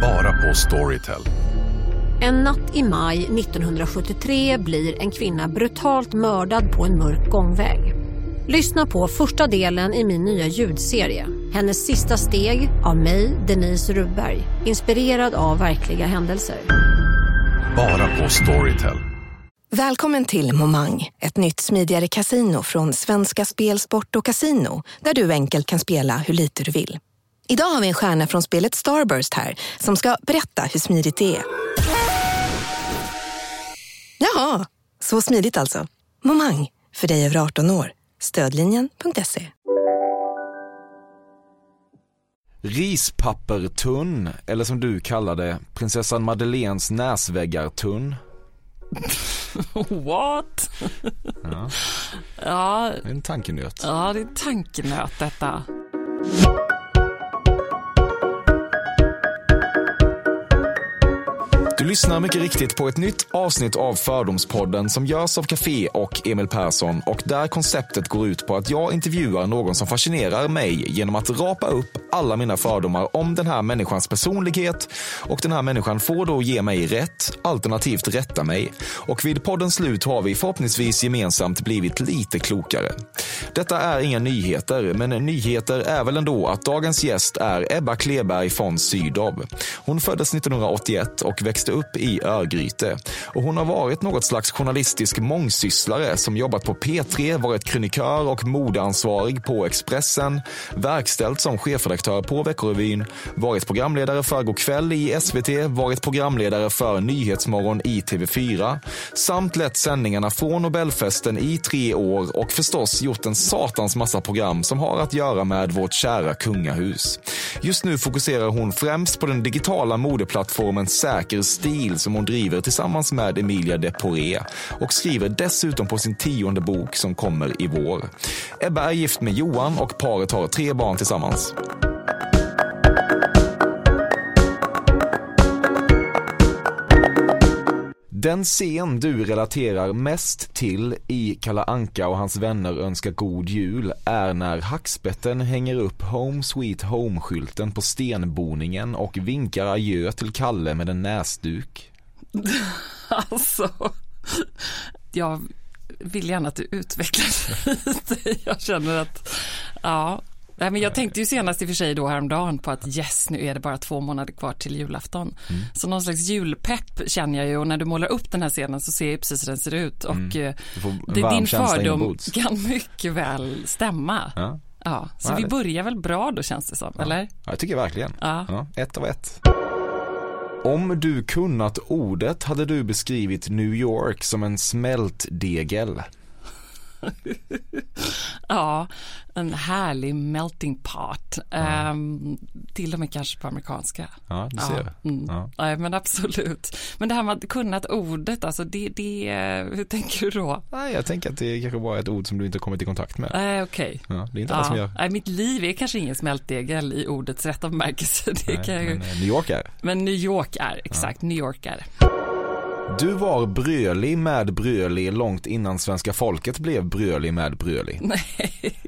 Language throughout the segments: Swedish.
Bara på Storytel. En natt i maj 1973 blir en kvinna brutalt mördad på en mörk gångväg. Lyssna på första delen i min nya ljudserie. Hennes sista steg av mig, Denise Rubberg. Inspirerad av verkliga händelser. Bara på Storytel. Välkommen till Momang, ett nytt smidigare casino från Svenska Spel, Sport och Casino där du enkelt kan spela hur lite du vill. Idag har vi en stjärna från spelet Starburst här som ska berätta hur smidigt det är. Jaha, så smidigt alltså. Momang, för dig över 18 år. Stödlinjen.se. Rispappertunn, eller som du kallar det, prinsessan Madeleines näsväggartunn. What? Ja. Ja, Det är en tankenöt. ja, det är tankenöt detta. Du lyssnar mycket riktigt på ett nytt avsnitt av Fördomspodden som görs av Café och Emil Persson och där konceptet går ut på att jag intervjuar någon som fascinerar mig genom att rapa upp alla mina fördomar om den här människans personlighet och den här människan får då ge mig rätt, alternativt rätta mig. Och vid poddens slut har vi förhoppningsvis gemensamt blivit lite klokare. Detta är inga nyheter, men nyheter är väl ändå att dagens gäst är Ebba Kleberg von Sydow. Hon föddes 1981 och växte upp i Örgryte. Och hon har varit något slags journalistisk mångsysslare som jobbat på P3, varit krönikör och modeansvarig på Expressen, verkställt som chefredaktör på Veckorevyn, varit programledare för Go'kväll i SVT, varit programledare för Nyhetsmorgon i TV4, samt lett sändningarna från Nobelfesten i tre år och förstås gjort en satans massa program som har att göra med vårt kära kungahus. Just nu fokuserar hon främst på den digitala modeplattformen Säker stil som hon driver tillsammans med Emilia de Poré och skriver dessutom på sin tionde bok som kommer i vår. Ebba är gift med Johan och paret har tre barn tillsammans. Den scen du relaterar mest till i Kalla Anka och hans vänner önskar god jul är när hackspetten hänger upp Home Sweet Home-skylten på stenboningen och vinkar adjö till Kalle med en näsduk. Alltså, jag vill gärna att du utvecklar lite. Jag känner att, ja. Nej, men jag tänkte ju senast i och för sig då häromdagen på att yes, nu är det bara två månader kvar till julafton. Så någon slags julpepp känner jag ju och när du målar upp den här scenen så ser jag precis hur den ser ut och eh, får en det, din fördom kan mycket väl stämma. Ja. Ja, så Vad vi härligt. börjar väl bra då känns det som, eller? Ja, jag tycker verkligen. Ja. Ja, ett av ett. Om du kunnat ordet hade du beskrivit New York som en smältdegel. Ja, en härlig melting pot. Ehm, till och med kanske på amerikanska. Ja, du ser. Ja, mm. Ja. Nej, men absolut. Men det här med att kunnat ordet, alltså det, det, hur tänker du då? Nej, jag tänker att det kanske bara är ett ord som du inte har kommit i kontakt med. Nej, okej. Ja, det är inte Ja. gör. Nej, mitt liv är kanske ingen smältdegel i ordets rätta bemärkelse. Det Nej, kan jag men eh, New York är. Men New York är, exakt, New York är. Du var brölig med brölig långt innan svenska folket blev brölig med brölig. Nej,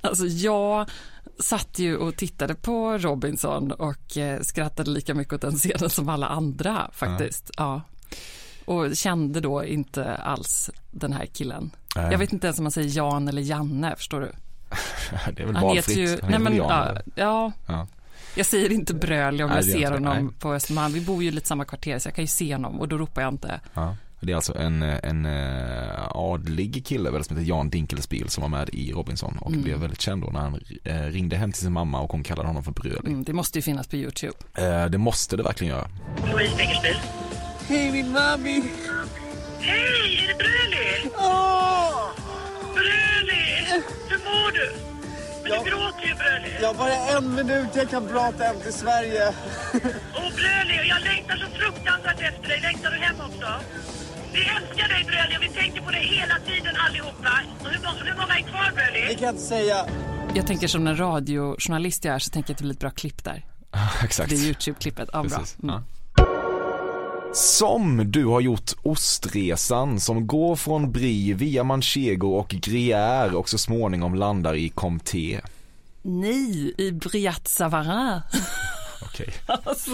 alltså jag satt ju och tittade på Robinson och eh, skrattade lika mycket åt den scenen som alla andra faktiskt. Ja. Och kände då inte alls den här killen. Nej. Jag vet inte ens om man säger Jan eller Janne, förstår du? Det är väl Han valfritt. ju, Han nej men, ja, ja, Ja. Jag säger inte brölig om Nej, jag ser jag honom Nej. på Östermalm. Vi bor ju lite samma kvarter så jag kan ju se honom och då ropar jag inte. Ja. Det är alltså en, en eh, adlig kille väl som heter Jan Dinkelspiel som var med i Robinson och Mm. blev väldigt känd då när han eh, ringde hem till sin mamma och hon kallade honom för brölig. Mm, det måste ju finnas på YouTube. Eh, det måste det verkligen göra. Louise Dinkelspiel. Hej min mami! Hej, är det Bröli? Åh! Bröli! Hur mår du? Men du gråter ju Bröli. Jag har bara en minut, jag kan prata hem till Sverige. Åh Bröli, jag längtar så fruktansvärt efter dig. Längtar du hem också? Vi älskar dig Bröli och vi tänker på dig hela tiden allihopa. Och hur, må- hur många är kvar Det Bröli? kan jag inte säga. Jag tänker som en radiojournalist jag är så tänker jag att det blir ett bra klipp där. Exakt. Det är YouTube-klippet. Ja, bra. Precis. Mm. Ja. Som du har gjort ostresan som går från Brie via Manchego och Gruyère och så småningom landar i Comté. Nej, i Briat Savarin. Okej. Alltså,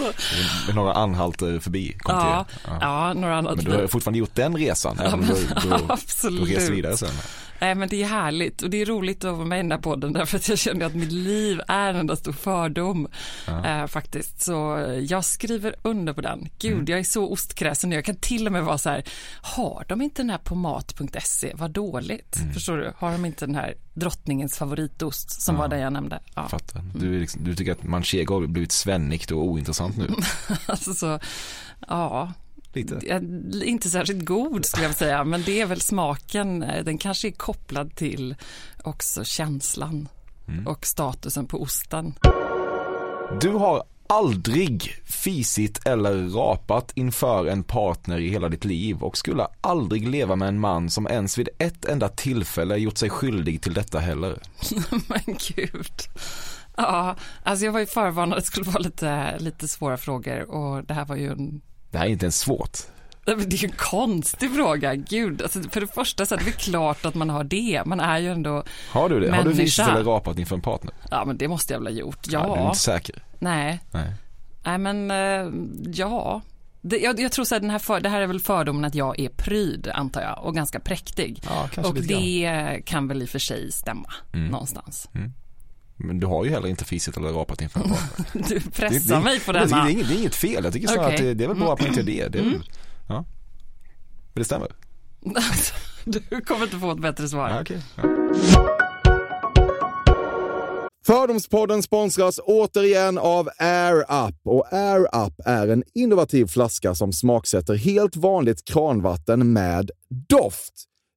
några anhalter förbi kom ja, till. ja. några andra. Men du har fortfarande gjort den resan, även om du, du, Absolut. du reser vidare sen. Nej men det är härligt och det är roligt att vara med i den här podden därför att jag känner att mitt liv är en enda stor fördom eh, faktiskt. Så jag skriver under på den. Gud, Mm. jag är så ostkräsen nu. Jag kan till och med vara så här, har de inte den här på mat.se, vad dåligt. Mm. Förstår du? Har de inte den här drottningens favoritost som var det jag nämnde? Ja. Fattar. Du, är liksom, du tycker att manchego har blivit svennigt och ointressant nu? Alltså så, ja, Lite. Inte särskilt god skulle jag säga, men det är väl smaken, den kanske är kopplad till också känslan och statusen på osten. Du har aldrig fisit eller rapat inför en partner i hela ditt liv och skulle aldrig leva med en man som ens vid ett enda tillfälle gjort sig skyldig till detta heller. men gud. Ja, alltså jag var ju förvarnad att det skulle vara lite, lite svåra frågor och det här var ju en Det här är inte ens svårt. Nej, men Det är ju en konstig fråga, gud. Alltså, för det första så är det väl klart att man har det. Man är ju ändå, Har du det? Har du Människa. fisit eller rapat inför en partner? ja men det måste jag väl ha gjort. du är Ja, inte säker? nej. Nej. Nej men eh, ja. Det, jag, jag tror så här, den här för, det här är väl fördomen att jag är pryd antar jag och ganska präktig. Ja, och det kan väl i och för sig stämma någonstans. Men du har ju heller inte fisit eller rapat inför en partner. Du pressar det, mig på det, det, denna. är inget, det är inget fel, jag tycker snarare. Mm. att det, det är väl bra att poängtera det. det är väl, ja. Men det stämmer? du kommer inte få ett bättre svar. Ja, okej. Ja. Fördomspodden sponsras återigen av Air Up. Och Air Up är en innovativ flaska som smaksätter helt vanligt kranvatten med doft.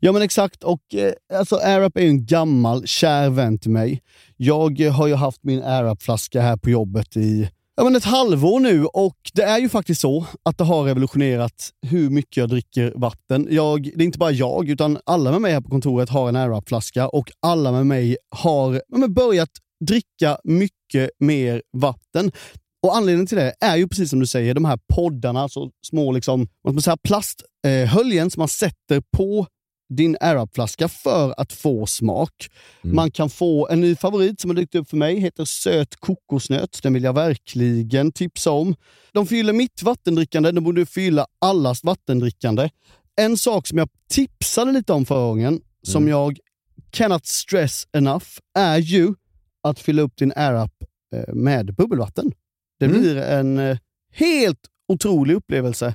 Ja men exakt, och eh, alltså AirUp är ju en gammal kär vän till mig. Jag eh, har ju haft min AirUp-flaska här på jobbet i ja, men ett halvår nu och det är ju faktiskt så att det har revolutionerat hur mycket jag dricker vatten. Jag, det är inte bara jag, utan alla med mig här på kontoret har en AirUp-flaska och alla med mig har ja, men börjat dricka mycket mer vatten. Och Anledningen till det är ju precis som du säger, de här poddarna, så små liksom, vad man säga, plasthöljen som man sätter på din AirUp-flaska för att få smak. Man kan få en ny favorit som har dykt upp för mig, heter söt kokosnöt. Den vill jag verkligen tipsa om. De fyller mitt vattendrickande, de borde fylla allas vattendrickande. En sak som jag tipsade lite om förra gången, som jag cannot stress enough, är ju att fylla upp din AirUp eh, med bubbelvatten. Det blir en eh, helt otrolig upplevelse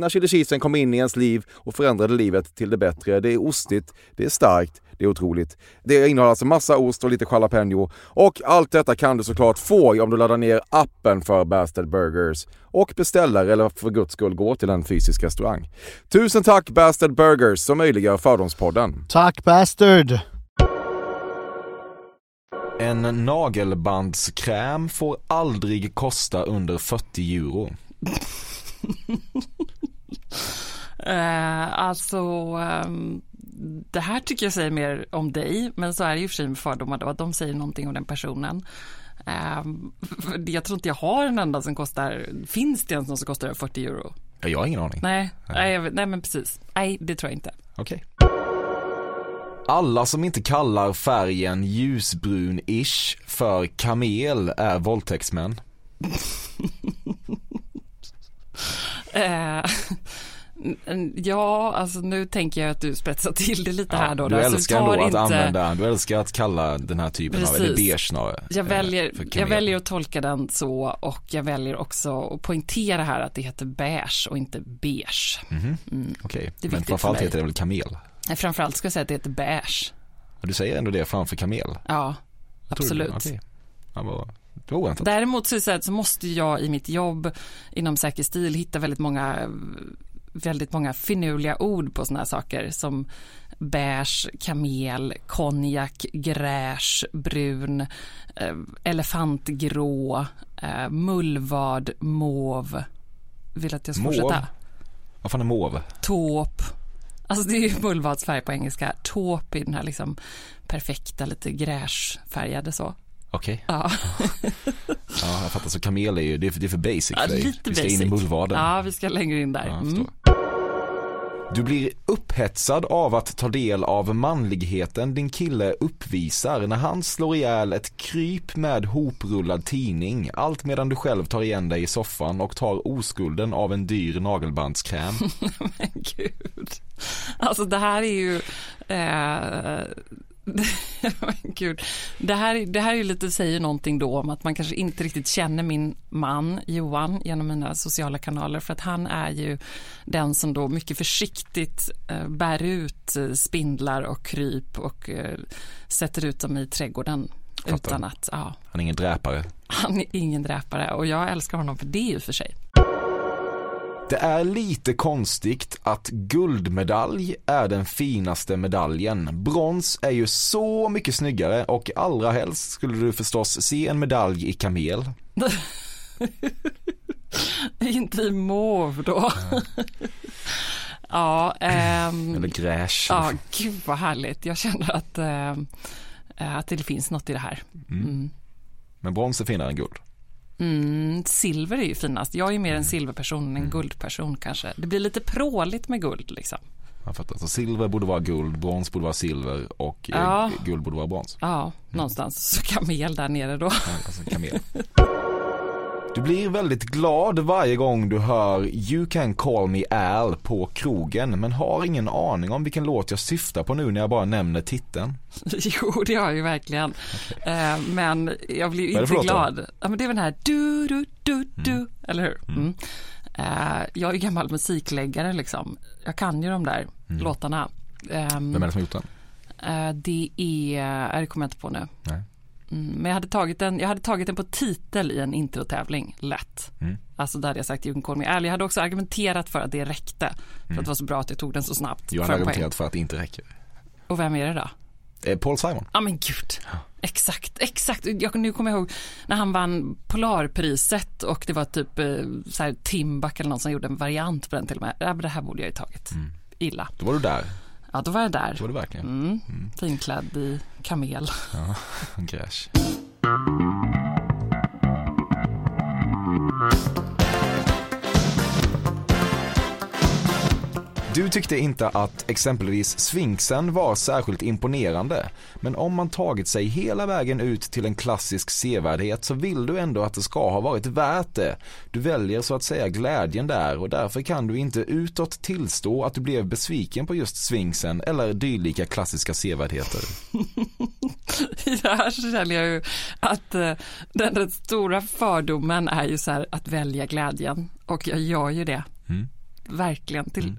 när chili cheesen kom in i ens liv och förändrade livet till det bättre. Det är ostigt, det är starkt, det är otroligt. Det innehåller alltså massa ost och lite jalapeno. Och allt detta kan du såklart få om du laddar ner appen för Bastard Burgers och beställer eller för guds skull går till en fysisk restaurang. Tusen tack Bastard Burgers som möjliggör Fördomspodden. Tack Bastard! En nagelbandskräm får aldrig kosta under 40 euro. Eh, alltså, ehm, det här tycker jag säger mer om dig, men så är det ju för sig med fördomar då, att de säger någonting om den personen. För jag tror inte jag har en enda som kostar, finns det ens någon som kostar över 40 euro? Ja, Jag har ingen aning. Nej, nej, vet- nej men precis. Nej, det tror jag inte. Okej. Alla som inte kallar färgen ljusbrun-ish för kamel är våldtäktsmän. Eh, ja, alltså nu tänker jag att du spetsar till det lite här då. du Alltså, älskar ändå att inte- använda, du älskar att kalla den här typen av, eller Precis. beige snarare. Jag eh, väljer, jag väljer att tolka den så och jag väljer också att poängtera här att det heter beige och inte beige. Mhm. Mm. Okej, är men framförallt heter det väl kamel? Nej, Framförallt ska jag säga att det heter beige. Du säger ändå det framför kamel? Ja, Jag tror det. absolut. Okej. Ja, oväntat. Däremot så, är det så, här, så måste jag i mitt jobb inom säker stil hitta väldigt många väldigt många finurliga ord på sådana här saker som beige, kamel, konjak, gräsch, brun, eh, elefantgrå, eh, mullvad, mauve. Vill att jag ska Mauve? fortsätta? Vad fan är mauve? Taupe. Alltså det är ju mullvadsfärg på engelska. Taupe är den här liksom perfekta, lite gräsfärgade så. Okej. Ja. Ja, jag fattar. Så kamel är ju, det är, för- det är för basic Ja, för dig. lite Vi ska basic. in i mullvaden. Ja, vi ska längre in där. Ja, Mm. Du blir upphetsad av att ta del av manligheten din kille uppvisar när han slår ihjäl ett kryp med hoprullad tidning. Allt medan du själv tar igen dig i soffan och tar oskulden av en dyr nagelbandskräm. Men gud. Alltså det här är ju... Eh, gud. Det här, är- det här är lite, säger någonting då om att man kanske inte riktigt känner min man Johan genom mina sociala kanaler för att han är ju den som då mycket försiktigt eh, bär ut eh, spindlar och kryp och eh, sätter ut dem i trädgården Fattar. utan att, ja, Han är ingen dräpare. han är ingen dräpare och jag älskar honom för det i och för sig. Det är lite konstigt att guldmedalj är den finaste medaljen. Brons är ju så mycket snyggare och allra helst skulle du förstås se en medalj i kamel. Inte i mauve då. Ja, ehm, Eller gräsch. ja, gud vad härligt. Jag känner att, eh, att det finns något i det här. Mm. Men brons är finare än guld. Mm, silver är ju finast. Jag är mer en silverperson än en guldperson kanske. Det blir lite pråligt med guld liksom. Jag fattar. Så silver borde vara guld, brons borde vara silver och eh, Ja. guld borde vara brons. Ja, någonstans. Så kamel där nere då. Ja, Alltså kamel. Du blir väldigt glad varje gång du hör You can call me Al på krogen men har ingen aning om vilken låt jag syftar på nu när jag bara nämner titeln. Jo, det har jag ju verkligen. Eh, men jag blir ju inte glad. Ja, men det är väl den här du, du, du, du, eller hur? Mm. Eh, jag är gammal musikläggare liksom. Jag kan ju de där låtarna. Ehm, Vem är det som har gjort den? eh, det är, äh, det kommer jag inte på nu. Nej. Mm, men jag hade, tagit den, jag hade tagit den på titel i en introtävling, lätt. Mm. Alltså där hade jag sagt You can call me Al. Jag hade också argumenterat för att det räckte. För att det var så bra att jag tog den så snabbt. En poäng. argumenterat för att det inte räcker. Och vem är det då? Eh, Paul Simon. Ja men gud, exakt, exakt. Jag, nu kommer jag ihåg när han vann Polarpriset och det var typ eh, så här, Timbuk eller någon som gjorde en variant på den till och med. Ja, men det här borde jag ju tagit. Illa. Då var du där. Ja, då var jag där. Då var du verkligen. Mm. Finklädd i kamel. Ja, gräsch. Du tyckte inte att exempelvis Sfinxen var särskilt imponerande. Men om man tagit sig hela vägen ut till en klassisk sevärdhet så vill du ändå att det ska ha varit värt det. Du väljer så att säga glädjen där och därför kan du inte utåt tillstå att du blev besviken på just Sfinxen eller dylika klassiska sevärdheter. I det här så känner jag ju att eh, den, den stora fördomen är ju så här att välja glädjen. Och jag gör ju det. Mm. Verkligen till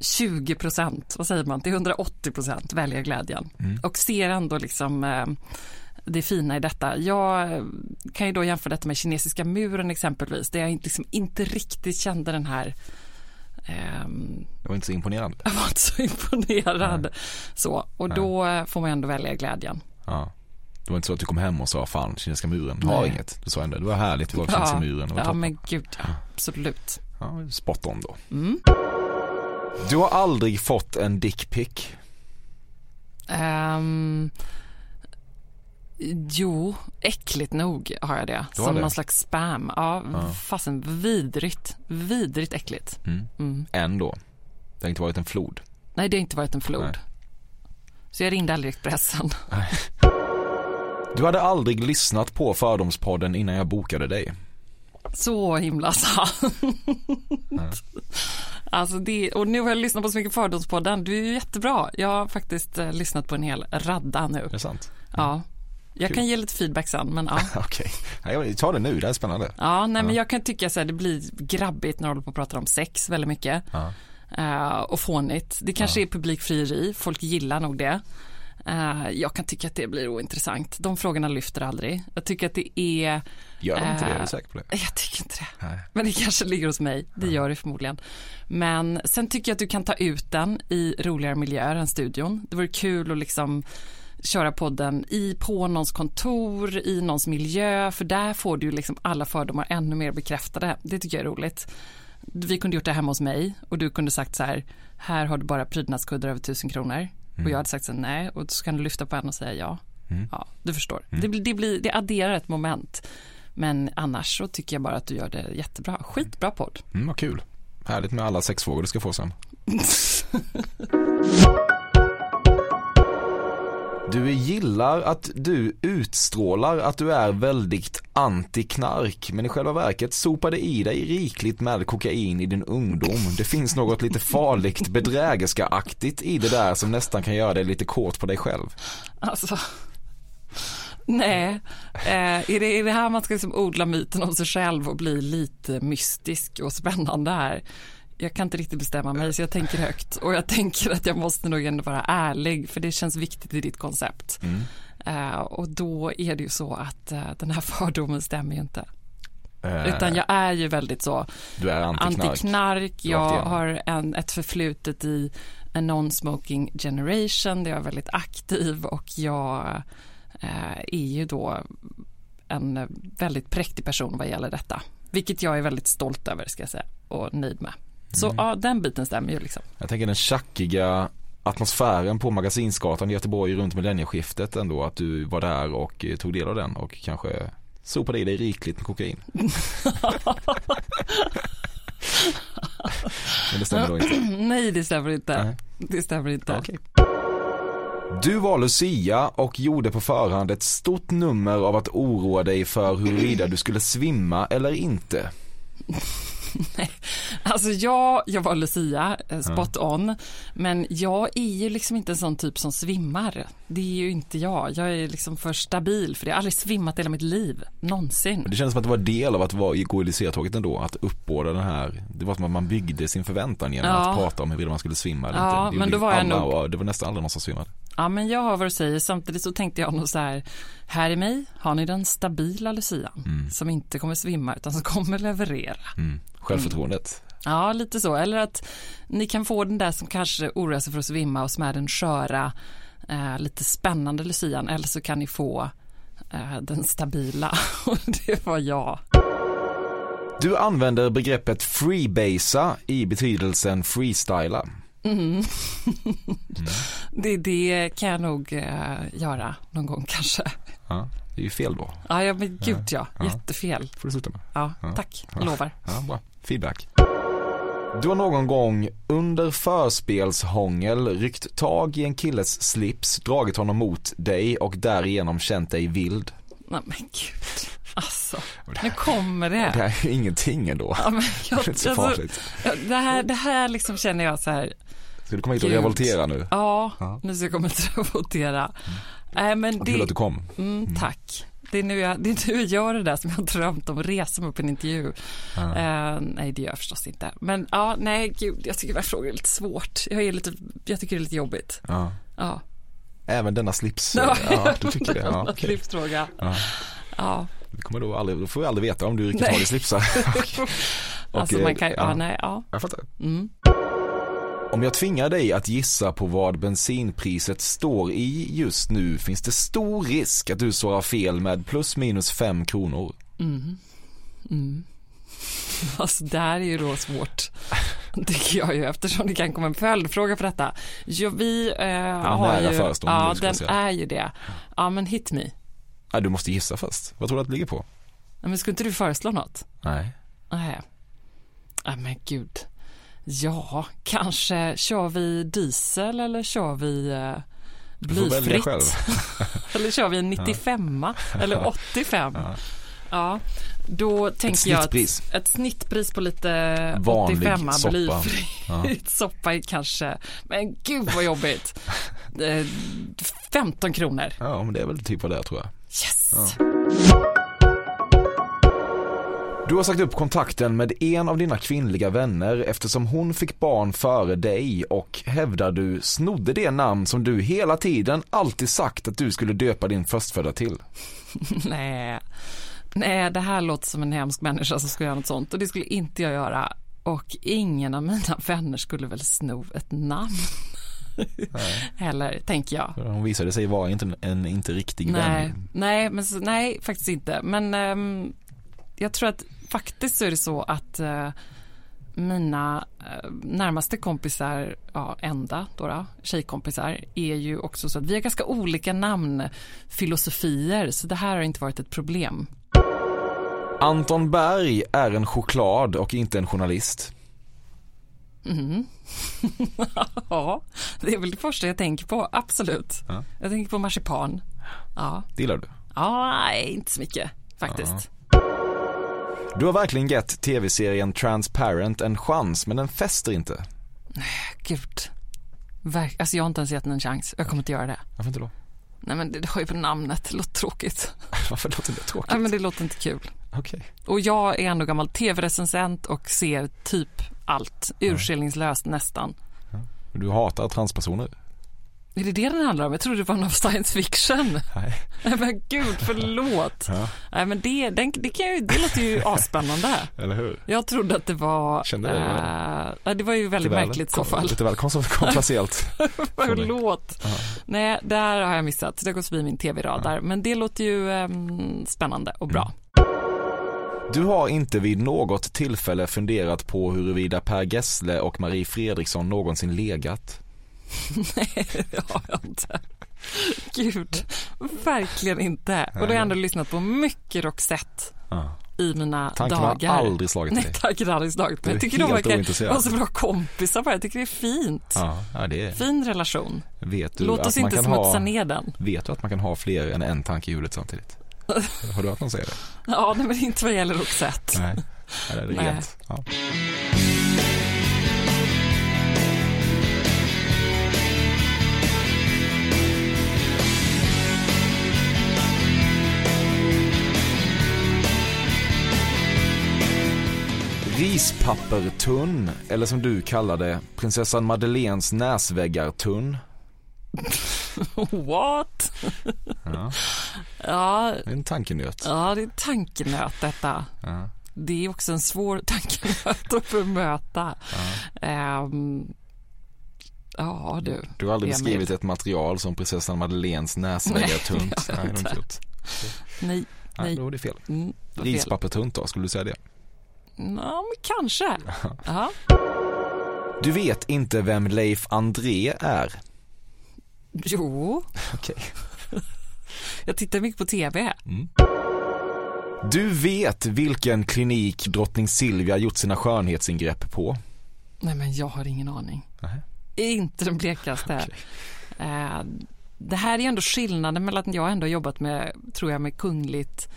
120 procent, vad säger man, till 180 procent välja glädjen. Och ser ändå liksom eh, det fina i detta. Jag kan ju då jämföra detta med kinesiska muren exempelvis, där jag inte- liksom inte riktigt kände den här ehm, Det var inte så imponerande. jag var inte så imponerad. Så, och då eh, får man ändå välja glädjen. Ja. Det var inte så att du kom hem och sa fan kinesiska muren har Nej. inget. Du sa ändå det var härligt, vi var kinesiska muren. Det var ja toppen. men gud, absolut. Ja, spot on då. Mm. Du har aldrig fått en dickpic. Ehm, jo, äckligt nog har jag det. Som det? någon slags spam. Ja, Ja. fasen vidrigt. Vidrigt äckligt. Mm. Mm. Ändå. Det har inte varit en flod. Nej, det har inte varit en flod. Nej. Så jag ringde aldrig Expressen. Du hade aldrig lyssnat på Fördomspodden innan jag bokade dig. Så himla sant. Alltså det, och nu har jag lyssnat på så mycket Fördomspodden. Du är ju jättebra. Jag har faktiskt eh, lyssnat på en hel radda nu. Är det sant? Ja. Jag Kul. kan ge lite feedback sen, men ja. Okej. Okay. Ta det nu, det här är spännande. Ja, nej, men jag kan tycka så här, det blir grabbigt när du håller på och pratar om sex väldigt mycket. Ja. Eh, och fånigt. Det kanske är publikfrieri, folk gillar nog det. Eh, jag kan tycka att det blir ointressant. De frågorna lyfter aldrig. Jag tycker att det är... Gör de inte det? Är eh, du säker på det? Jag tycker inte det. Nej. Men det kanske ligger hos mig. Det gör det förmodligen. Men sen tycker jag att du kan ta ut den i roligare miljöer än studion. Det vore kul att liksom köra podden i, på någons kontor, i någons miljö, för där får du liksom alla fördomar ännu mer bekräftade. Det tycker jag är roligt. Vi kunde gjort det hemma hos mig och du kunde sagt så här, här har du bara prydnadskuddar över tusen kronor. Och jag hade sagt så här, nej, och så kan du lyfta på en och säga ja. Ja, du förstår. Det, blir- det, blir, det adderar ett moment. Men annars så tycker jag bara att du gör det jättebra. Skitbra podd. Mm, vad kul. Härligt med alla sexfrågor du ska få sen. Du gillar att du utstrålar att du är väldigt anti-knark men i själva verket sopade i dig rikligt med kokain i din ungdom. Det finns något lite farligt bedrägerska-aktigt i det där som nästan kan göra dig lite kåt på dig själv. Alltså, nej. Eh, är, det, är det här man ska liksom odla myten om sig själv och bli lite mystisk och spännande här? Jag kan inte riktigt bestämma mig så jag tänker högt och jag tänker att jag måste nog ändå vara ärlig för det känns viktigt i ditt koncept. Eh, och då är det ju så att eh, den här fördomen stämmer ju inte. Eh, Utan jag är ju väldigt så du är anti-knark. anti-knark. Jag har en, ett förflutet i a non-smoking generation där jag är väldigt aktiv och jag är ju då en väldigt präktig person vad gäller detta. Vilket jag är väldigt stolt över ska jag säga och nöjd med. Så ja, den biten stämmer ju liksom. Jag tänker den tjackiga atmosfären på Magasinsgatan i Göteborg runt millennieskiftet ändå. Att du var där och eh, tog del av den och kanske sopade i dig rikligt med kokain. Men det stämmer då inte. Nej, det stämmer inte. Nej. Det stämmer inte. Okej. Du var Lucia och gjorde på förhand ett stort nummer av att oroa dig för huruvida du skulle svimma eller inte. Alltså jag, jag var Lucia, eh, spot on, men jag är ju liksom inte en sån typ som svimmar. Det är ju inte jag. Jag är liksom för stabil för det. Jag har aldrig svimmat hela mitt liv, någonsin. Det kändes som att det var del av att vara, gå i Lucia-tåget ändå, att uppbåda den här, det var som att man byggde sin förväntan genom Ja. att prata om huruvida man skulle svimma eller Ja, inte. Det men då var jag alla, nog- och Det var nästan aldrig någon som svimmade. Ja, men jag hör vad du säger. Samtidigt så tänkte jag nog så här, här i mig har ni den stabila Lucian som inte kommer svimma utan som kommer leverera. Mm. Självförtroendet. Ja, lite så. Eller att ni kan få den där som kanske oroar sig för att svimma och som är den sköra, eh, lite spännande Lucian. Eller så kan ni få eh, den stabila. Och det var jag. Du använder begreppet freebasa i betydelsen freestyla. Det, det kan jag nog eh, göra någon gång kanske. Ja, det är ju fel då. Ja, ja men gud ja. Ja. Jättefel. får du sluta med. Ja, Ja. tack. Ja. Lovar. Ja, bra. Feedback. Du har någon gång under förspelshångel ryckt tag i en killes slips, dragit honom mot dig och därigenom känt dig vild. Nej men gud. Alltså, nu kommer det. Det här är ju ingenting ändå. Ja, men jag, Det är inte så alltså, farligt. det, här, det här liksom känner jag så här, Ska du komma hit och Gud. revoltera nu? ja, Ja. nu ska jag komma att revoltera. Nej men Kul att du kom. mm, tack. Det är, nu jag, det är nu jag gör det där som jag har drömt om, resa mig upp i en intervju. Eh, nej det gör jag förstås inte. Men ja, nej gud, jag tycker den här frågan är lite svårt. Jag, är lite, jag tycker det är lite jobbigt. Ja. Ja, Även denna slips. Ja. Ja, du tycker det. Ja. Livsfråga. Ja. Vi kommer då, aldrig, då får vi aldrig veta om du riktigt har i slipsar. Och, alltså eh, man kan ju, ja, ja. nej, ja. Jag fattar. Mm. Om jag tvingar dig att gissa på vad bensinpriset står i just nu finns det stor risk att du svarar fel med plus minus fem kronor. Alltså det här är ju då svårt, tycker jag ju, eftersom det kan komma en följdfråga på detta. Jo, vi eh, har ju, förestående, ja den säga. är ju det. Ja men hit me. Nej, du måste gissa först. Vad tror du att det ligger på? Ja, Men skulle inte du föreslå något? Nej. Nej. Nej men gud. Ja, kanske kör vi diesel eller kör vi eh, blyfritt? eller kör vi en 95 eller 85? Ja, då tänker jag snittpris. att ett snittpris på lite Vanlig 85 soppa. blyfri Ja. soppa kanske, men gud vad jobbigt. Eh, 15 kronor. Ja, men det är väl typ vad det är tror jag. Yes. Du har sagt upp kontakten med en av dina kvinnliga vänner eftersom hon fick barn före dig och hävdar du snodde det namn som du hela tiden alltid sagt att du skulle döpa din förstfödda till. Nej. Nej, det här låter som en hemsk människa som skulle göra något sånt och det skulle inte jag göra. Och ingen av mina vänner skulle väl sno ett namn. Heller, tänker jag. Hon visade sig vara inte en, inte riktig Nej, vän. nej, men nej, faktiskt inte. Men ehm, jag tror att faktiskt så är det så att eh, mina eh, närmaste kompisar, ja, enda då, då, tjejkompisar, är ju också så att vi har ganska olika namnfilosofier, så det här har inte varit ett problem. Anton Berg är en choklad och inte en journalist. Ja, det är väl det första jag tänker på, absolut. Ja. Jag tänker på marsipan. Ja, Det gillar du. ja nej, inte så mycket faktiskt. Du har verkligen gett tv-serien Transparent en chans men den fäster inte. Gud. Verk- alltså jag har inte ens gett den en chans. Jag kommer inte göra det. Varför inte då? Nej men det, har ju på namnet, det låter tråkigt. Varför låter det tråkigt? Nej men det låter inte kul. Okej. Och jag är ändå gammal tv-recensent och ser typ allt, urskillningslöst nästan. Du hatar transpersoner? Är det det den handlar om? Jag trodde det var någon science fiction. Nej. Nej men gud, förlåt. Ja. Nej men det, den, det, kan ju, det låter ju asspännande. Eller hur? Jag trodde att det var... Kände det, nej, det var ju väldigt väl- märkligt i så fall. Lite väl kontroversiellt. Förlåt. Nej, där har jag missat. Det har gått förbi min tv-radar. Men det låter ju ehm, spännande och bra. Du har inte vid något tillfälle funderat på huruvida Per Gessle och Marie Fredriksson någonsin legat? Nej, det har jag inte. Gud, verkligen inte. Och då har jag ändå lyssnat på mycket Roxette Ja. i mina Tanken har dagar. aldrig slagit Nej, dig. tanken har aldrig slagit mig. Jag tycker de verkar vara så bra kompisar bara. Jag tycker det är fint. Ja, ja det är, Fin relation. vet du Låt oss inte smutsa ha, ner den. Vet du att man kan ha fler än en tanke i huvudet samtidigt? Har du hört någon säga det? Ja, nej, men inte vad gäller Roxette. Nej, det är Nej. rent. Ja. Rispappertunn, eller som du kallar det, prinsessan Madeleines näsväggartunn. What? Ja, Ja, det är en tankenöt. ja, det är tankenöt detta. Ja. Det är också en svår tankenöt att bemöta. Ehm, ja, du. Du har aldrig Emil. beskrivit ett material som prinsessan Madeleines näsväggartunt. Nej, det har jag inte. Nej, Nej, nej. då är det fel. Mm, var. Rispappertunt då, skulle du säga det? Ja, men kanske. Ja. Du vet inte vem Leif André är? Jo, Okej. jag tittar mycket på tv. Du vet vilken klinik drottning Silvia gjort sina skönhetsingrepp på? Nej, men jag har ingen aning. Nej. Inte den blekaste. Eh, det här är ändå skillnaden mellan att jag ändå jobbat med, tror jag, med kungligt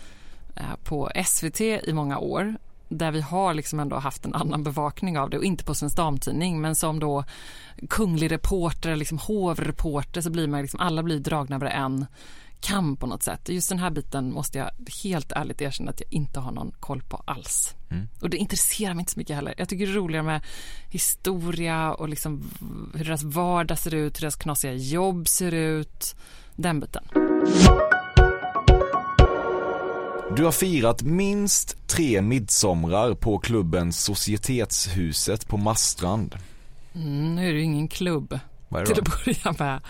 eh, på SVT i många år där vi har liksom ändå haft en annan bevakning av det och inte på Svensk Damtidning men som då kunglig reporter, liksom hovreporter så blir man liksom, alla blir dragna över en kam på något sätt. Just den här biten måste jag helt ärligt erkänna att jag inte har någon koll på alls. Och det intresserar mig inte så mycket heller. Jag tycker det är roligare med historia och liksom hur deras vardag ser ut, hur deras knasiga jobb ser ut. Den biten. Du har firat minst tre midsomrar på klubben Societetshuset på Masstrand. Mm, nu är det ju ingen klubb Vad är det till då? att börja med.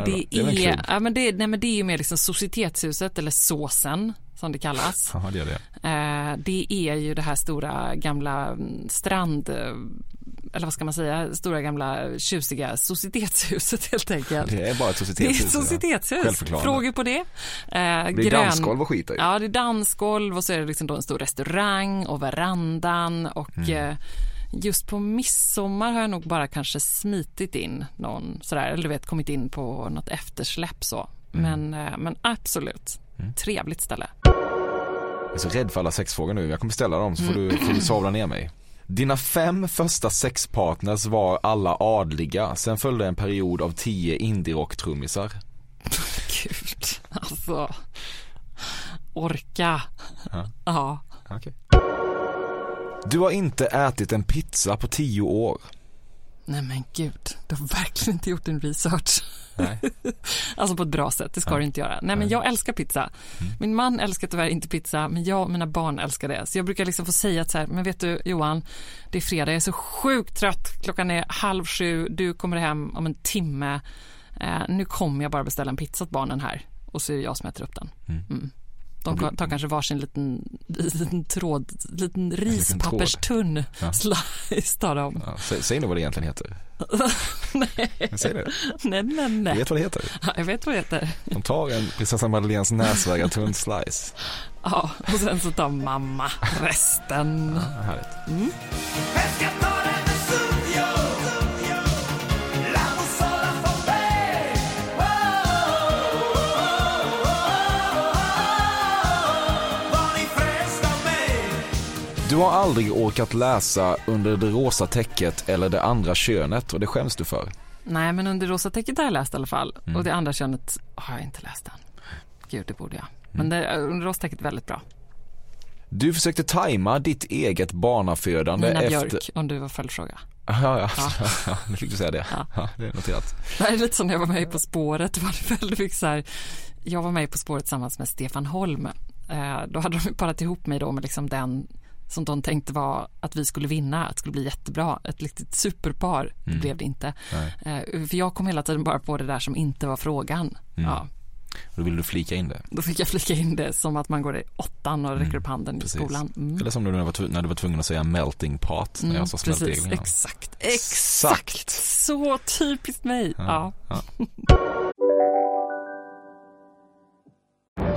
Är det, Det är ja, men det, nej, men det är ju mer liksom Societetshuset eller Såsen som det kallas. Jaha, det är det. Eh, det är ju det här stora gamla mm, strand eller vad ska man säga, stora gamla tjusiga societetshuset helt enkelt. Det är bara ett Det är societetshus. ja. Frågor på det? Eh, Det är dansgolv och skit där. Ja, det är dansgolv och så är det liksom då en stor restaurang och verandan och Mm. eh, just på midsommar har jag nog bara kanske smitit in någon sådär, eller du vet kommit in på något eftersläpp så. Mm. Men, eh, men absolut, trevligt ställe. Jag är så rädd för alla sexfrågor nu. Jag kommer ställa dem så får du, får du savla ner mig. Dina fem första sexpartners var alla adliga. Sen följde en period av tio indie-rock-trummisar. Gud, alltså. Orka. Ja. Ja. Okej. Du har inte ätit en pizza på tio år. Nej men gud, du har verkligen inte gjort din research. Nej. Alltså på ett bra sätt, det ska du inte göra. Nej men jag älskar pizza. Min man älskar tyvärr inte pizza, men jag och mina barn älskar det. Så jag brukar liksom få säga att så här, men vet du Johan, det är fredag, jag är så sjukt trött, klockan är halv sju, du kommer hem om en timme. Eh, nu kommer jag bara beställa en pizza åt barnen här och så är det jag som äter upp den. Mm. De tar kanske varsin liten, liten tråd, liten rispapperstunn Ja. slice tar de. Ja, sä, säg nu vad det egentligen heter. nej. Säg det. nej, nej, Du nej. vet vad det heter? Ja, jag vet vad det heter. De tar en prinsessan Madeleines näsvägartunn slice. Ja, och sen så tar mamma resten. Ja, härligt. Du har aldrig orkat läsa Under det rosa täcket eller Det andra könet och det skäms du för. Nej, men under rosa täcket har jag läst i alla fall. Mm. Och det andra könet har jag inte läst än. Gud, det borde jag. Mm. Men det, under rosa täcket är väldigt bra. Du försökte tajma ditt eget barnafödande Nina efter... Björk, om du var följdfråga. Ja, ja. Ja. ja. nu fick du säga det. Ja. Ja, det är noterat. Det är lite som när jag var med På spåret. Det var väldigt mycket så här, jag var med På spåret tillsammans med Stefan Holm. Eh, då hade de parat ihop mig då med liksom den som de tänkte var att vi skulle vinna, att det skulle bli jättebra, ett riktigt superpar. Det Mm. blev det inte. Nej. Eh, för jag kom hela tiden bara på det där som inte var frågan. Mm. Ja. Då vill du flika in det. Då fick jag flika in det som att man går i åttan och räcker upp handen i precis. skolan. Mm. Eller som du när du var när du var tvungen att säga melting pot när jag sa precis, smältdegel. innan. exakt, exakt. Så typiskt mig. Ja.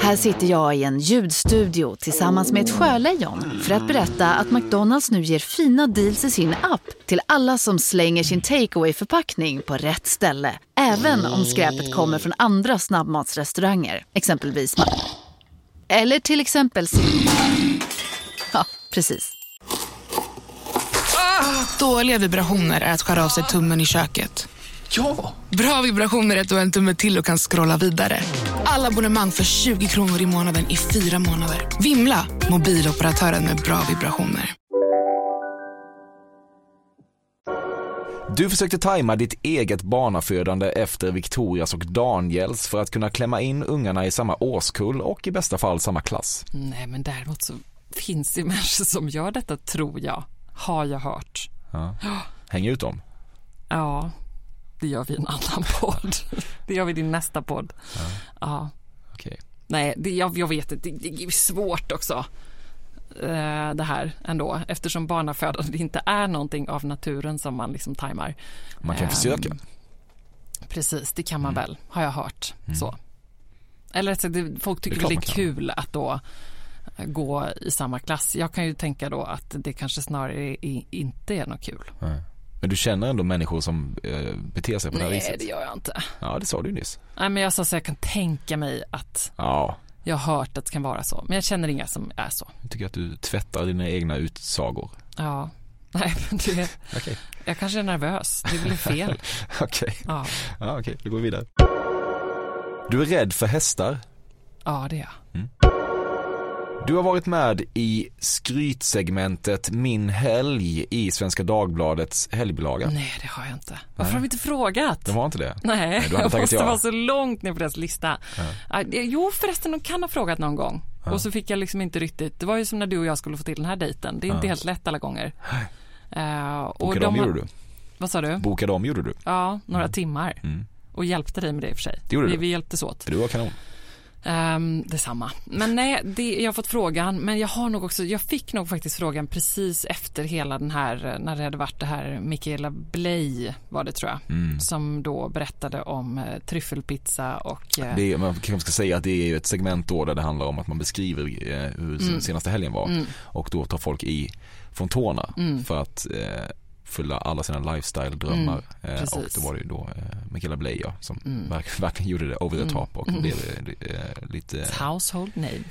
Här sitter jag i en ljudstudio tillsammans med ett sjölejon för att berätta att McDonalds nu ger fina deals i sin app till alla som slänger sin takeaway förpackning på rätt ställe. Även om skräpet kommer från andra snabbmatsrestauranger, exempelvis Eller till exempel Ja, precis. Ah, dåliga vibrationer är att skära av sig tummen i köket. Ja! Bra vibrationer är att du har en tumme till och kan scrolla vidare. Alla abonnemang för 20 kronor i månaden i fyra månader. Vimla! Mobiloperatören med bra vibrationer. Du försökte tajma ditt eget barnafödande efter Victorias och Daniels för att kunna klämma in ungarna i samma årskull och i bästa fall samma klass. Nej, men däremot så finns det människor som gör detta, tror jag. Har jag hört. Ja. Häng ut dem. Ja, det gör vi i en annan podd. Det gör vi i din nästa podd. Ja. Okej. Nej, det, jag, jag vet inte, det, det är svårt också. eh, Det här ändå, eftersom barnafödande inte är någonting av naturen som man liksom tajmar. Man kan Ehm, försöka. Precis, det kan man Mm. väl, har jag hört. Så. Eller så det, folk tycker Det är det, är kul att då eh, gå i samma klass. Jag kan ju tänka då att det kanske snarare i, inte är något kul. Nej. Men du känner ändå människor som eh, beter sig på det här Nej, viset? det gör jag inte. Ja, det sa du ju nyss. Nej, men jag sa så jag kan tänka mig att Ja, jag har hört att det kan vara så. Men jag känner inga som är så. jag tycker att du tvättar dina egna utsagor. Ja, nej, men det, Okej. jag kanske är nervös. Det blir fel. Okej, Ja, ja, okej, då går vi vidare. Du är rädd för hästar. ja det är jag. Du har varit med i skrytsegmentet Min helg i Svenska Dagbladets helgbilaga. Nej, det har jag inte. Varför har vi inte frågat? De har inte det? Nej, Nej, du jag måste ja. vara så långt ner på deras lista. Ja. Jo, förresten, de kan ha frågat någon gång. Och så fick jag liksom inte riktigt, det var ju som när du och jag skulle få till den här dejten. Det är inte Ja. helt lätt alla gånger. Uh, och Bokade om har- gjorde du. Vad sa du? Bokade om gjorde du. Ja, några timmar. Mm. Och hjälpte dig med det i och för sig. Det gjorde vi, du. vi hjälptes åt. Du var kanon. Um, detsamma. Men nej, det, jag har fått frågan, men jag har nog också, jag fick nog faktiskt frågan precis efter hela den här, när det hade varit det här Michaela Bley var det tror jag, Mm. som då berättade om eh, tryffelpizza och eh, Det är, man kanske ska säga att det är ett segment då där det handlar om att man beskriver eh, hur Mm. senaste helgen var. Mm. Och då tar folk i från tårna Mm. för att eh, fylla alla sina lifestyle-drömmar. Mm, eh, och då var det ju då eh, Michaela ja, som Mm. verk, verkligen gjorde det over the Mm. top och Mm. blev eh, lite, ett household name.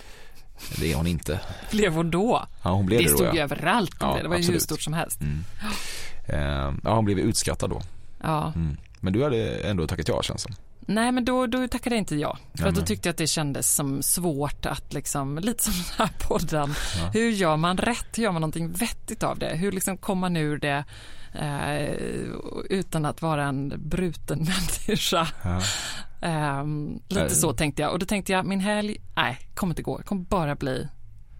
det är hon inte. Blev hon då? Ja, hon blev det det, då, stod ja. ju överallt Ja, det, var ju hur absolut. stort som helst. Mm. Eh, ja, hon blev utskrattad då. Ja. Mm. Men du hade ändå tackat ja känns som. Nej men då, då tackade jag inte ja. För Ja, att då tyckte jag att det kändes som svårt att liksom, lite som den här podden. Ja. Hur gör man rätt? Hur gör man någonting vettigt av det? Hur liksom kommer man ur det eh, utan att vara en bruten människa? Ja. Ehm, lite så tänkte jag. Och då tänkte jag, min helg, nej, kommer inte gå. Det kommer bara bli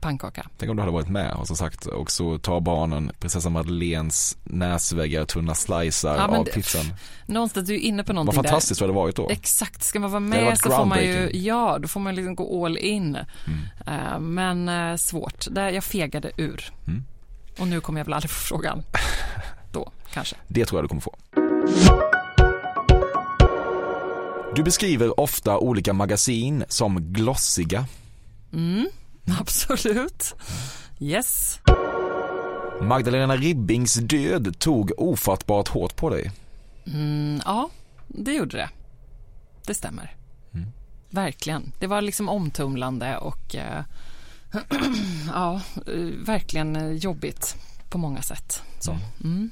pannkaka. Tänk om du hade varit med och som sagt och så tar barnen prinsessan Madeleines näsväggar, tunna slicer Ja, av pizzan. Någonstans, du är inne på Vad någonting fantastiskt där. det hade varit då. Exakt, ska man vara med så får man ju, ja, då får man liksom gå all in. Mm. Eh, men eh, svårt, där jag fegade ur. Mm. Och nu kommer jag väl aldrig få frågan. Då, kanske. Det tror jag du kommer få. Du beskriver ofta olika magasin som glossiga. Mm, absolut. Yes. Magdalena Ribbings död tog ofattbart hårt på dig. Mm, ja, det gjorde det. Det stämmer. Mm. Verkligen. Det var liksom omtumlande och eh, ja, eh, verkligen jobbigt på många sätt. Så. Mm.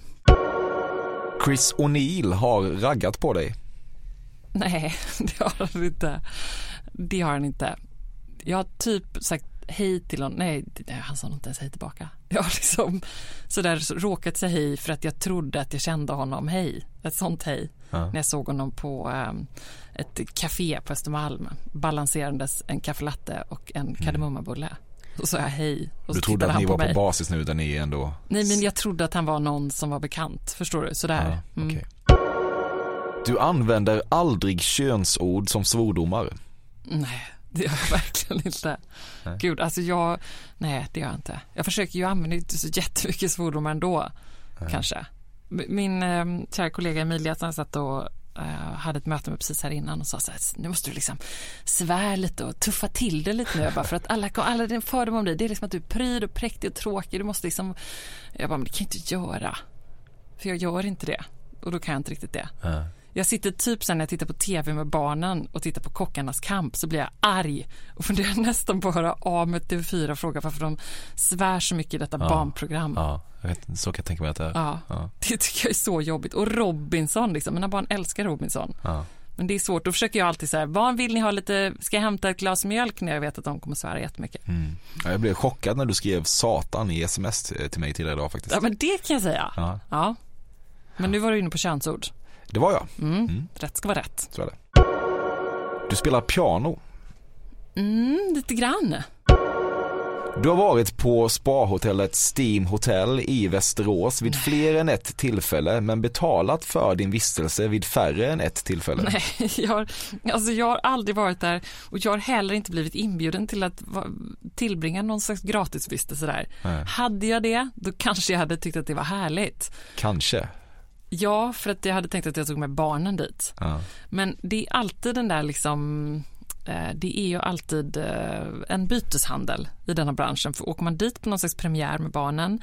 Chris O'Neill har raggat på dig. Nej, det har han inte. Det har han inte. Jag har typ sagt hej till honom. Nej, han sa inte ens hej tillbaka. Jag har liksom sådär råkat säga hej för att jag trodde att jag kände honom. Hej, ett sånt hej. Ja. När jag såg honom på um, ett café på Östermalm balanserandes en kaffelatte och en kardemummabulle. Och så sa jag hej. Och Du trodde att han ni på var mig. på basis nu där ni ändå... Nej, men jag trodde att han var någon som var bekant. Förstår du? Sådär. Ja, Mm. okej. Du använder aldrig könsord som svordomar. Nej, det gör jag verkligen inte. Nej. Gud, alltså jag, nej det gör jag inte. Jag försöker ju använda inte så jättemycket svordomar ändå, kanske. M- Min eh, kära kollega Emilia, han satt och eh, hade ett möte med precis här innan och sa så här, nu måste du liksom svär lite och tuffa till det lite nu. Jag bara, för att alla, alla din fördom om dig, det är liksom att du är pryd och präktig och tråkig. Du måste liksom, jag bara, men det kan jag inte göra. För jag gör inte det. Och då kan jag inte riktigt det. Jag sitter typ sen när jag tittar på tv med barnen och tittar på Kockarnas kamp så blir jag arg och funderar nästan på att höra av mig till TV4 och fråga varför de svär så mycket i detta Ja. barnprogram. Ja, vet, så kan jag tänka mig att det är. Ja. Ja. Det tycker jag är så jobbigt. Och Robinson, liksom. mina barn älskar Robinson. Ja. Men det är svårt, då försöker jag alltid säga, barn vill ni ha lite, ska jag hämta ett glas mjölk när jag vet att de kommer svära jättemycket. Mm. Ja, Jag blev chockad när du skrev satan i sms till mig tidigare idag faktiskt. Ja men det kan jag säga. Ja. Ja. Men nu var du inne på könsord. Det var jag. Mm. Rätt ska vara rätt. Så är det. Du spelar piano. Mm, lite grann. Du har varit på spahotellet Steam Hotel i Västerås vid fler än ett tillfälle men betalat för din vistelse vid färre än ett tillfälle. Nej, jag har, alltså jag har aldrig varit där och jag har heller inte blivit inbjuden till att tillbringa någon slags gratisvistelse där. Nej. Hade jag det, då kanske jag hade tyckt att det var härligt. Kanske. Ja, för att jag hade tänkt att jag tog med barnen dit. Ja. Men det är alltid den där liksom eh, det är ju alltid eh, en byteshandel i denna branschen. För åker man dit på någon slags premiär med barnen,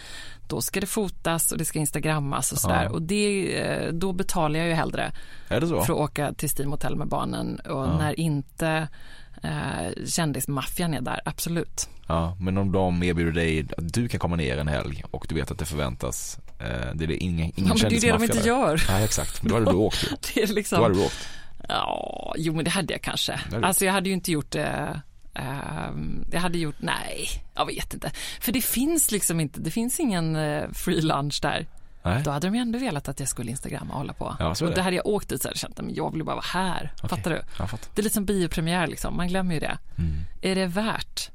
då ska det fotas och det ska instagrammas och sådär. Ja. Och det, eh, då betalar jag ju hellre för att åka till Steam Hotel med barnen. Och Ja. när inte eh, kändismaffian är där, absolut. Ja, men om de erbjuder dig att du kan komma ner en helg och du vet att det förväntas, eh, det är det ingen, ingen Ja, men det är det de inte gör. Nej, exakt. Men då hade du åkt ju. Det är liksom... Då hade du åkt. Ja, jo men det hade jag kanske. hade. Alltså jag hade ju inte gjort det ehm, jag hade gjort, nej, jag vet inte. För det finns liksom inte, det finns ingen eh, free lunch där. Nej. Då hade de ju ändå velat att jag skulle instagramma och hålla på. Ja, och det. hade jag åkt dit så hade jag känt att jag vill bara vara här. Fattar du? Det är lite som biopremiär liksom, man glömmer ju det. Mm. Är det värt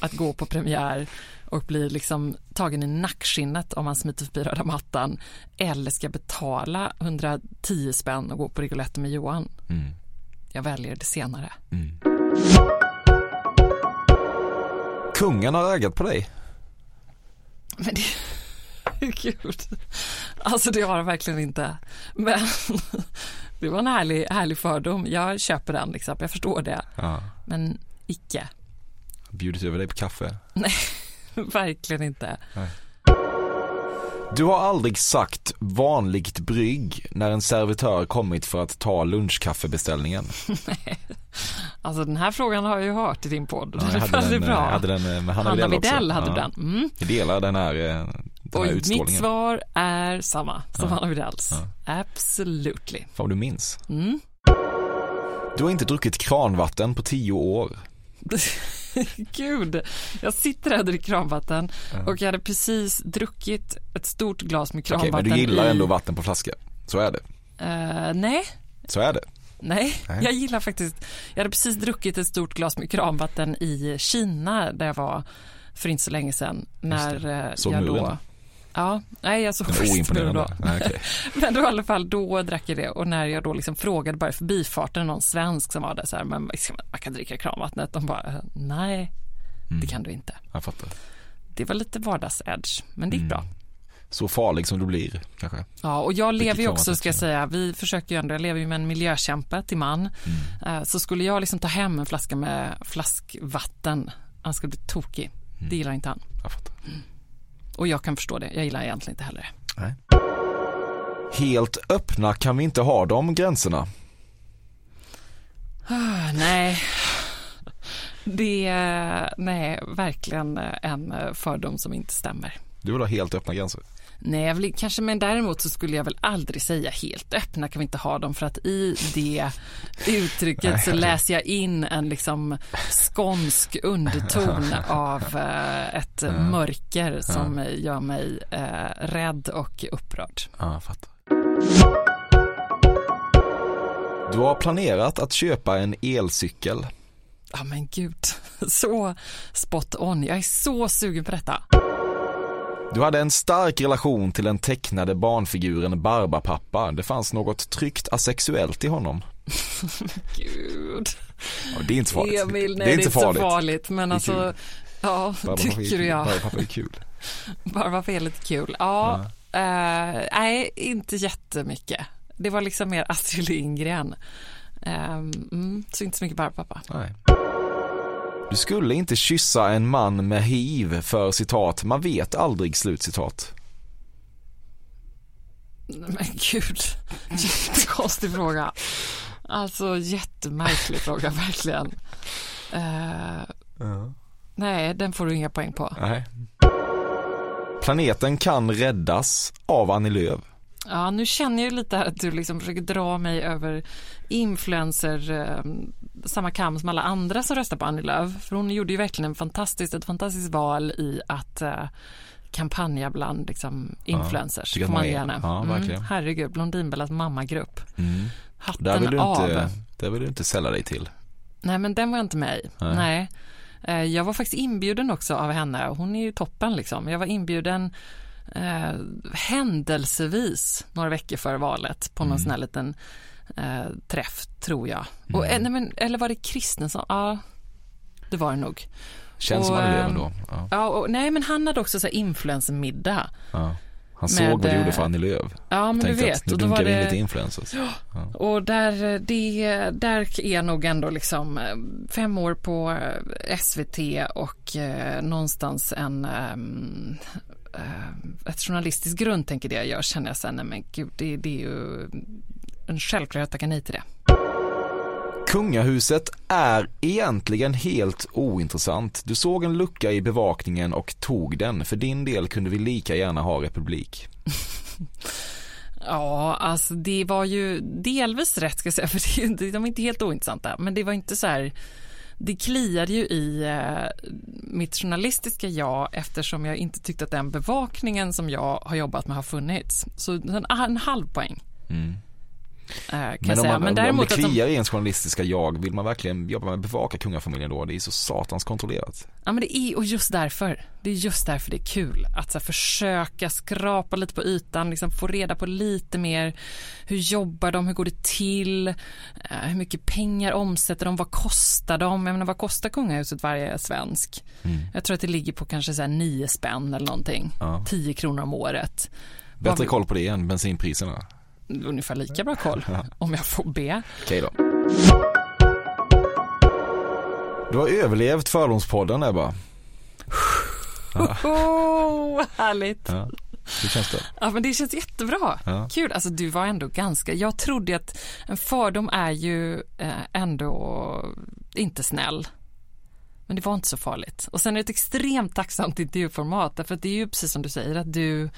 att gå på premiär och bli liksom tagen i nackskinnet om man smiter förbi röda mattan eller ska betala 110 spänn och gå på Rigoletto med Johan? Mm. Jag väljer det senare. Kungen har ögat på dig. Men det... Gud. Alltså det har jag verkligen inte. Men det var en härlig, härlig fördom. Jag köper den liksom. Jag förstår det. Ja. Men icke. Bjudit över dig på kaffe. Nej, verkligen inte. Du har aldrig sagt vanligt brygg när en servitör kommit för att ta lunchkaffebeställningen. Alltså den här frågan har jag ju hört i din podd. Ja, Den är hade väldigt den, bra. hade den med Hanna, Hanna Widell. Widell hade Ja. den. Mm. Vi delar den här, eh, den Och här mitt svar är samma som Ja. Hanna Widells. Absolutely. Fan vad du minns. Mm. Du har inte druckit kranvatten på tio år. Gud, jag sitter här och dricker kranvatten Ja. och jag hade precis druckit ett stort glas med Okej, kranvatten men du gillar i... ändå vatten på flaska. Så är det. Eh, nej, Så är det. nej, Nej. jag gillar faktiskt, jag hade precis druckit ett stort glas med kranvatten i Kina där jag var för inte så länge sedan. När eh, jag då... Ja, nej jag såg faktiskt muren då. Nej, okej. Men då i alla fall, då drack jag det och när jag då liksom frågade bara förbifarten någon svensk som var där så här, men ska man, kan dricka kranvattnet, de bara, eh, nej, Mm. det kan du inte. Jag fattar. Det var lite vardags-edge, men det gick Mm. bra. Så farlig som du blir, kanske. Ja, och jag lever ju också, ska jag säga, vi försöker ju ändå, jag lever ju med en miljökämpe till man. Mm. Eh, Så skulle jag liksom ta hem en flaska med flaskvatten, han skulle bli tokig. Det gillar inte han. Mm. Jag fattar. Och jag kan förstå det, jag gillar egentligen inte heller det. Nej. Helt öppna kan vi inte ha de gränserna. Ah, Nej, det är nej, verkligen en fördom som inte stämmer. Du vill ha helt öppna gränser. Nej, jag vill, kanske, men däremot så skulle jag väl aldrig säga helt öppna kan vi inte ha dem för att i det uttrycket så läser jag in en liksom skånsk underton av eh, ett Ja. mörker som Ja. gör mig eh, rädd och upprörd. Ja, jag fattar. Du har planerat att köpa en elcykel. Ja men gud, så spot on. Jag är så sugen på detta. Du hade en stark relation till den tecknade barnfiguren Barbapappa. Det fanns något tryggt asexuellt i honom. Gud. Ja, det är inte farligt. Emil, nej det är inte så farligt. farligt. Men alltså, kul. ja, Barbapappa tycker kul. du ja. Barbapappa är kul. Barbapappa är lite kul. Ja, eh, nej, inte jättemycket. Det var liksom mer Astrid Lindgren. Eh, mm, så inte så mycket Barbapapa. Nej. Du skulle inte kyssa en man med hiv för citat, man vet aldrig slutcitat. Men gud, jättekonstig fråga. Alltså jättemärklig fråga, verkligen. Eh, Nej, den får du inga poäng på. Nej. Planeten kan räddas av Annie Lööf. Ja, nu känner jag lite att du liksom försöker dra mig över influencer, eh, samma kam som alla andra som röstar på Annie Lööf. För hon gjorde ju verkligen en fantastiskt, ett fantastiskt val i att eh, kampanja bland liksom, influencers. får man man är- gärna. Mm, ja, verkligen. herregud, Blondinbellas mammagrupp. Mm. Hatten Där vill, du av. inte, där vill du inte sälla dig till. Nej, men den var jag inte med i. Nej. Nej. Eh, Jag var faktiskt inbjuden också av henne. Hon är ju toppen liksom. Jag var inbjuden eh, händelsevis några veckor före valet på någon Mm. sån här liten eh, träff, tror jag. Och, Mm. eh, nej, men, eller var det Kristensson? Ja, det var det nog. Känns som Och, Annie Lööf ehm, ändå. Ja. Ja, och, nej, men han hade också så här influencermiddag. Ja. Han Med, såg vad du gjorde eh, för Annie Lööf. Ja, men du vet. att nu och då dunkar vi in lite influencers. Ja. Och där, det, där är nog ändå liksom eh, fem år på SVT och eh, någonstans en eh, ett journalistiskt grundtänk i det jag gör känner jag sen, nej men gud, det, det är ju en självklarhet att tacka nej till det. Kungahuset är egentligen helt ointressant. Du såg en lucka i bevakningen och tog den. För din del kunde vi lika gärna ha republik. Ja, alltså det var ju delvis rätt ska jag säga, för det de är inte helt ointressanta, men det var inte så här det kliade ju i eh, mitt journalistiska jag eftersom jag inte tyckte att den bevakningen som jag har jobbat med har funnits. Så en, en halv poäng Mm eh, kan Men om, man, Men om däremot det att de, kliar i ens journalistiska jag, vill man verkligen jobba med att bevaka kungafamiljen då? Det är så satans kontrollerat. ja, men det är, och just därför, det är just därför det är kul att här, försöka skrapa lite på ytan, liksom få reda på lite mer. Hur jobbar de? Hur går det till? Eh, hur mycket pengar omsätter de? Vad kostar de? Jag menar, vad kostar kungahuset varje svensk? Mm. Jag tror att det ligger på kanske så här nio spänn eller någonting. Ja. 10 kronor om året. Bättre koll på det än bensinpriserna. Ungefär lika bra koll, om jag får be. Okej då. Du har överlevt Fördomspodden Ebba. Ja. Oh, härligt. Ja. Hur känns det? Ja, men det känns jättebra. Ja. Kul. Alltså, du var ändå ganska... Jag trodde att en fördom är ju eh, ändå inte snäll. Men det var inte så farligt. Och sen är det ett extremt tacksamt intervjuformat. Därför att det är ju precis som du säger att du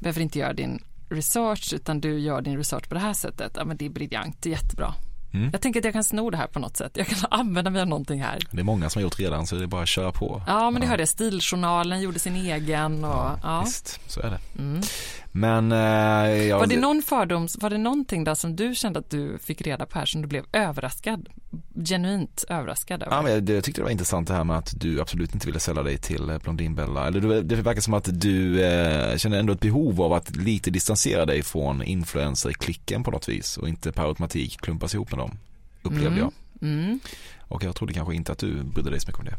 behöver inte göra din research utan du gör din research på det här sättet. Ja, men det är briljant. Det är jättebra. Mm. Jag tänker att jag kan sno det här på något sätt. Jag kan använda mig av någonting här. Det är många som har gjort redan så det är bara att köra på. Ja, men det hörde jag. Stiljournalen gjorde sin egen. Och, ja. Visst, så är det. Mm. Men eh, jag, Var det någon fördom, var det någonting där som du kände att du fick reda på här som du blev överraskad, genuint överraskad över? Ja, men jag, jag tyckte det var intressant det här med att du absolut inte ville sälja dig till eh, Blondinbella. Eller du, det verkar som att du eh, känner ändå ett behov av att lite distansera dig från influencer-klicken på något vis och inte per automatik klumpas ihop med dem. Upplevde Mm. jag. Mm. Och jag trodde kanske inte att du brydde dig så mycket om det.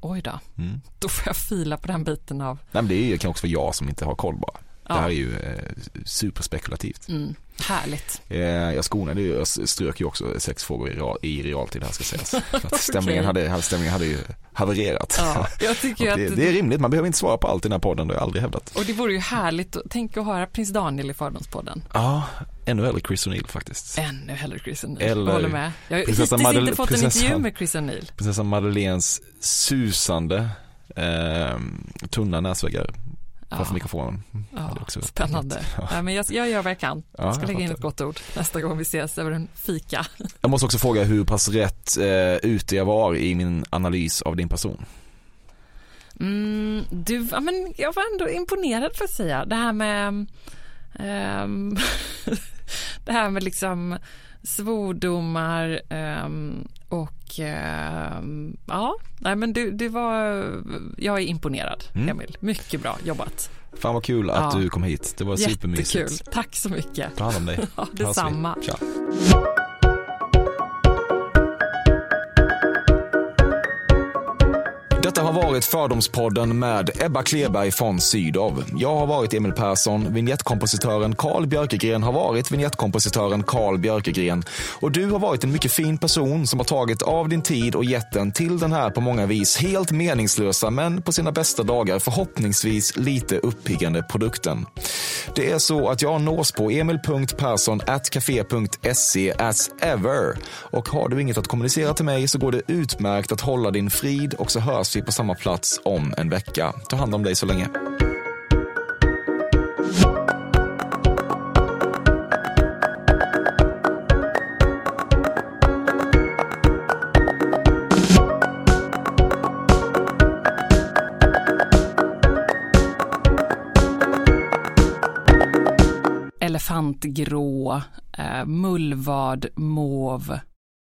Oj då, Mm. då får jag fila på den biten av, Nej men det kanske också för jag som inte har koll bara. Ja. Det här är ju eh, superspekulativt. mm. härligt. Eh, jag skonade ju, jag strök ju också sex frågor i, real, i realtid här ska sägas. Att stämningen, hade, stämningen hade ju havererat. Ja, jag tycker det, att, det är rimligt, man behöver inte svara på allt i den här podden, det har jag aldrig hävdat. och det vore ju härligt, att- tänk att höra prins Daniel i Fördomspodden. Ja, ännu hellre Chris O'Neill faktiskt. Ännu hellre Chris O'Neill, Eller jag håller med. Jag har prinsessan hittills Madele- inte fått en intervju prinsessan- med Chris O'Neill. Prinsessan Madeleines susande eh, tunna näsväggar. Ja, hade också varit spännande. Ja. Ja, men jag, jag gör vad jag kan. Ja, Jag ska lägga in ett gott ord nästa gång vi ses över en fika. Jag måste också fråga hur pass rätt eh, ute jag var i min analys av din person. Mm, du, ja, men jag var ändå imponerad får jag säga. Det här med ehm, det här med liksom svordomar ehm, och ehm, ja, nej men du, du var, jag är imponerad Mm. Emil. Mycket bra jobbat. Fan vad kul att Ja. du kom hit. Det var supermysigt. Jättekul. Tack så mycket. Ta hand om dig. Ja, detsamma. Tja. Detta har varit Fördomspodden med Ebba Kleberg från Sydow. Jag har varit Emil Persson, vignettkompositören Carl Björkegren har varit vignettkompositören Carl Björkegren. Och du har varit en mycket fin person som har tagit av din tid och gett den till den här på många vis helt meningslösa men på sina bästa dagar förhoppningsvis lite uppiggande produkten. Det är så att jag nås på emil.perssonatcafe.se as ever. Och har du inget att kommunicera till mig så går det utmärkt att hålla din frid och så hörs vi på samma plats om en vecka. Ta hand om dig så länge. Elefantgrå, eh, mullvad, mauve,